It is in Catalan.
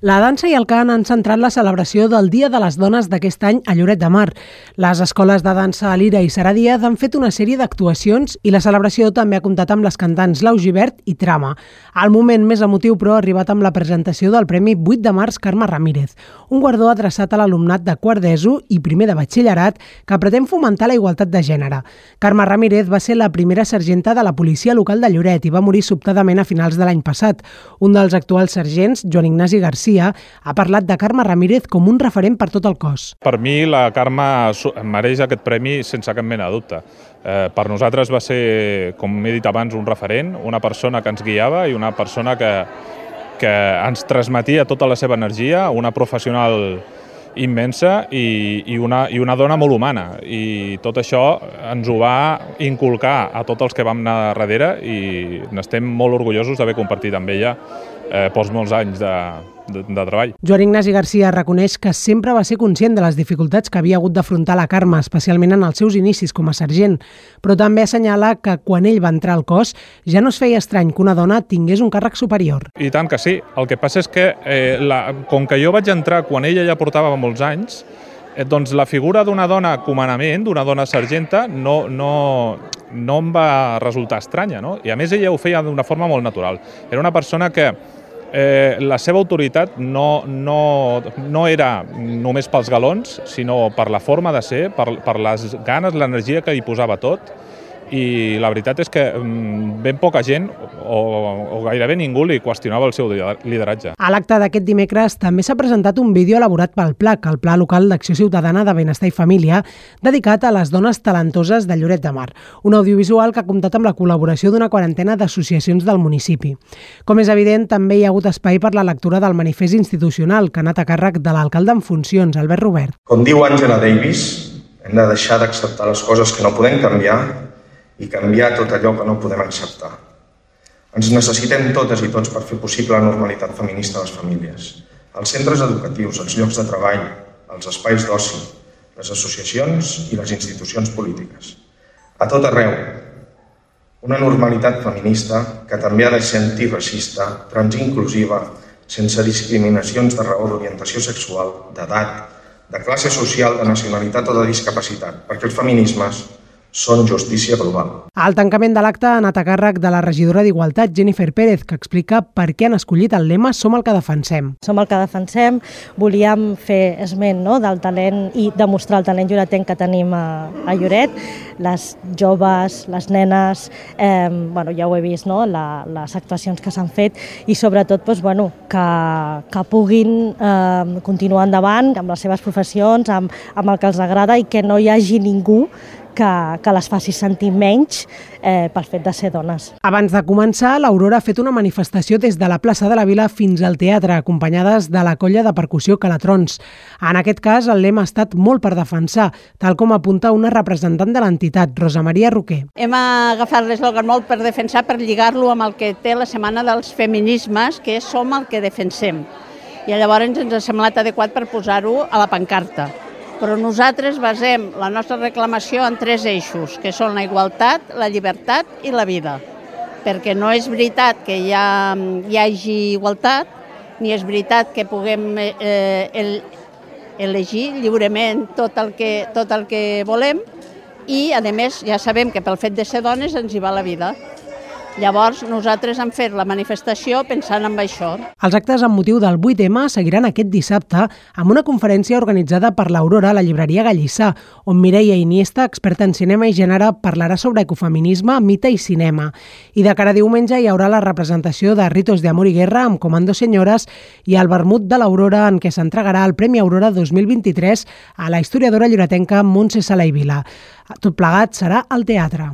La dansa i el cant han centrat la celebració del Dia de les Dones d'aquest any a Lloret de Mar. Les escoles de dansa a Lira i Sara Díaz han fet una sèrie d'actuacions i la celebració també ha comptat amb les cantants Lau Givert i Trama. El moment més emotiu, però, ha arribat amb la presentació del Premi 8 de març Carme Ramírez, un guardó adreçat a l'alumnat de quart d'ESO i primer de batxillerat que pretén fomentar la igualtat de gènere. Carme Ramírez va ser la primera sergenta de la policia local de Lloret i va morir sobtadament a finals de l'any passat. Un dels actuals sergents, Joan Ignasi García, Garcia ha parlat de Carme Ramírez com un referent per tot el cos. Per mi la Carme mereix aquest premi sense cap mena de dubte. Eh, per nosaltres va ser, com he dit abans, un referent, una persona que ens guiava i una persona que, que ens transmetia tota la seva energia, una professional immensa i, i, una, i una dona molt humana. I tot això ens ho va inculcar a tots els que vam anar darrere i n'estem molt orgullosos d'haver compartit amb ella eh, pels molts anys de, de, de treball. Joan Ignasi Garcia reconeix que sempre va ser conscient de les dificultats que havia hagut d'afrontar la Carme, especialment en els seus inicis com a sergent, però també assenyala que quan ell va entrar al cos ja no es feia estrany que una dona tingués un càrrec superior. I tant que sí. El que passa és que, eh, la, com que jo vaig entrar quan ella ja portava molts anys, eh, doncs la figura d'una dona comandament, d'una dona sergenta, no, no, no em va resultar estranya, no? I a més ella ho feia d'una forma molt natural. Era una persona que eh, la seva autoritat no, no, no era només pels galons, sinó per la forma de ser, per, per les ganes, l'energia que hi posava tot, i la veritat és que mm, ben poca gent o, o gairebé ningú li qüestionava el seu lideratge. A l'acte d'aquest dimecres també s'ha presentat un vídeo elaborat pel PLAC, el Pla Local d'Acció Ciutadana de Benestar i Família, dedicat a les dones talentoses de Lloret de Mar, un audiovisual que ha comptat amb la col·laboració d'una quarantena d'associacions del municipi. Com és evident, també hi ha hagut espai per la lectura del manifest institucional que ha anat a càrrec de l'alcalde en funcions, Albert Robert. Com diu Angela Davis, hem de deixar d'acceptar les coses que no podem canviar i canviar tot allò que no podem acceptar. Ens necessitem totes i tots per fer possible la normalitat feminista a les famílies. Els centres educatius, els llocs de treball, els espais d'oci, les associacions i les institucions polítiques. A tot arreu, una normalitat feminista que també ha de ser antiracista, transinclusiva, sense discriminacions de raó d'orientació sexual, d'edat, de classe social, de nacionalitat o de discapacitat, perquè els feminismes són justícia global. Al tancament de l'acte ha anat a càrrec de la regidora d'Igualtat, Jennifer Pérez, que explica per què han escollit el lema Som el que defensem. Som el que defensem, volíem fer esment no, del talent i demostrar el talent lloretenc que tenim a, a Lloret, les joves, les nenes, eh, bueno, ja ho he vist, no, la, les actuacions que s'han fet i sobretot doncs, bueno, que, que puguin eh, continuar endavant amb les seves professions, amb, amb el que els agrada i que no hi hagi ningú que, que les faci sentir menys eh, pel fet de ser dones. Abans de començar, l'Aurora ha fet una manifestació des de la plaça de la Vila fins al teatre, acompanyades de la colla de percussió Calatrons. En aquest cas, el lema ha estat molt per defensar, tal com apunta una representant de l'entitat, Rosa Maria Roquer. Hem agafat l'eslògan molt per defensar, per lligar-lo amb el que té la Setmana dels Feminismes, que és Som el que defensem. I llavors ens ha semblat adequat per posar-ho a la pancarta però nosaltres basem la nostra reclamació en tres eixos, que són la igualtat, la llibertat i la vida. Perquè no és veritat que hi, ha, hi hagi igualtat, ni és veritat que puguem eh, el, elegir lliurement tot el, que, tot el que volem i, a més, ja sabem que pel fet de ser dones ens hi va la vida. Llavors, nosaltres hem fet la manifestació pensant en això. Els actes amb motiu del 8M seguiran aquest dissabte amb una conferència organitzada per l'Aurora a la llibreria Gallissà, on Mireia Iniesta, experta en cinema i gènere, parlarà sobre ecofeminisme, mita i cinema. I de cara a diumenge hi haurà la representació de Ritos de Amor i Guerra amb Comando Senyores i el vermut de l'Aurora en què s'entregarà el Premi Aurora 2023 a la historiadora lloretenca Montse Sala i Vila. Tot plegat serà al teatre.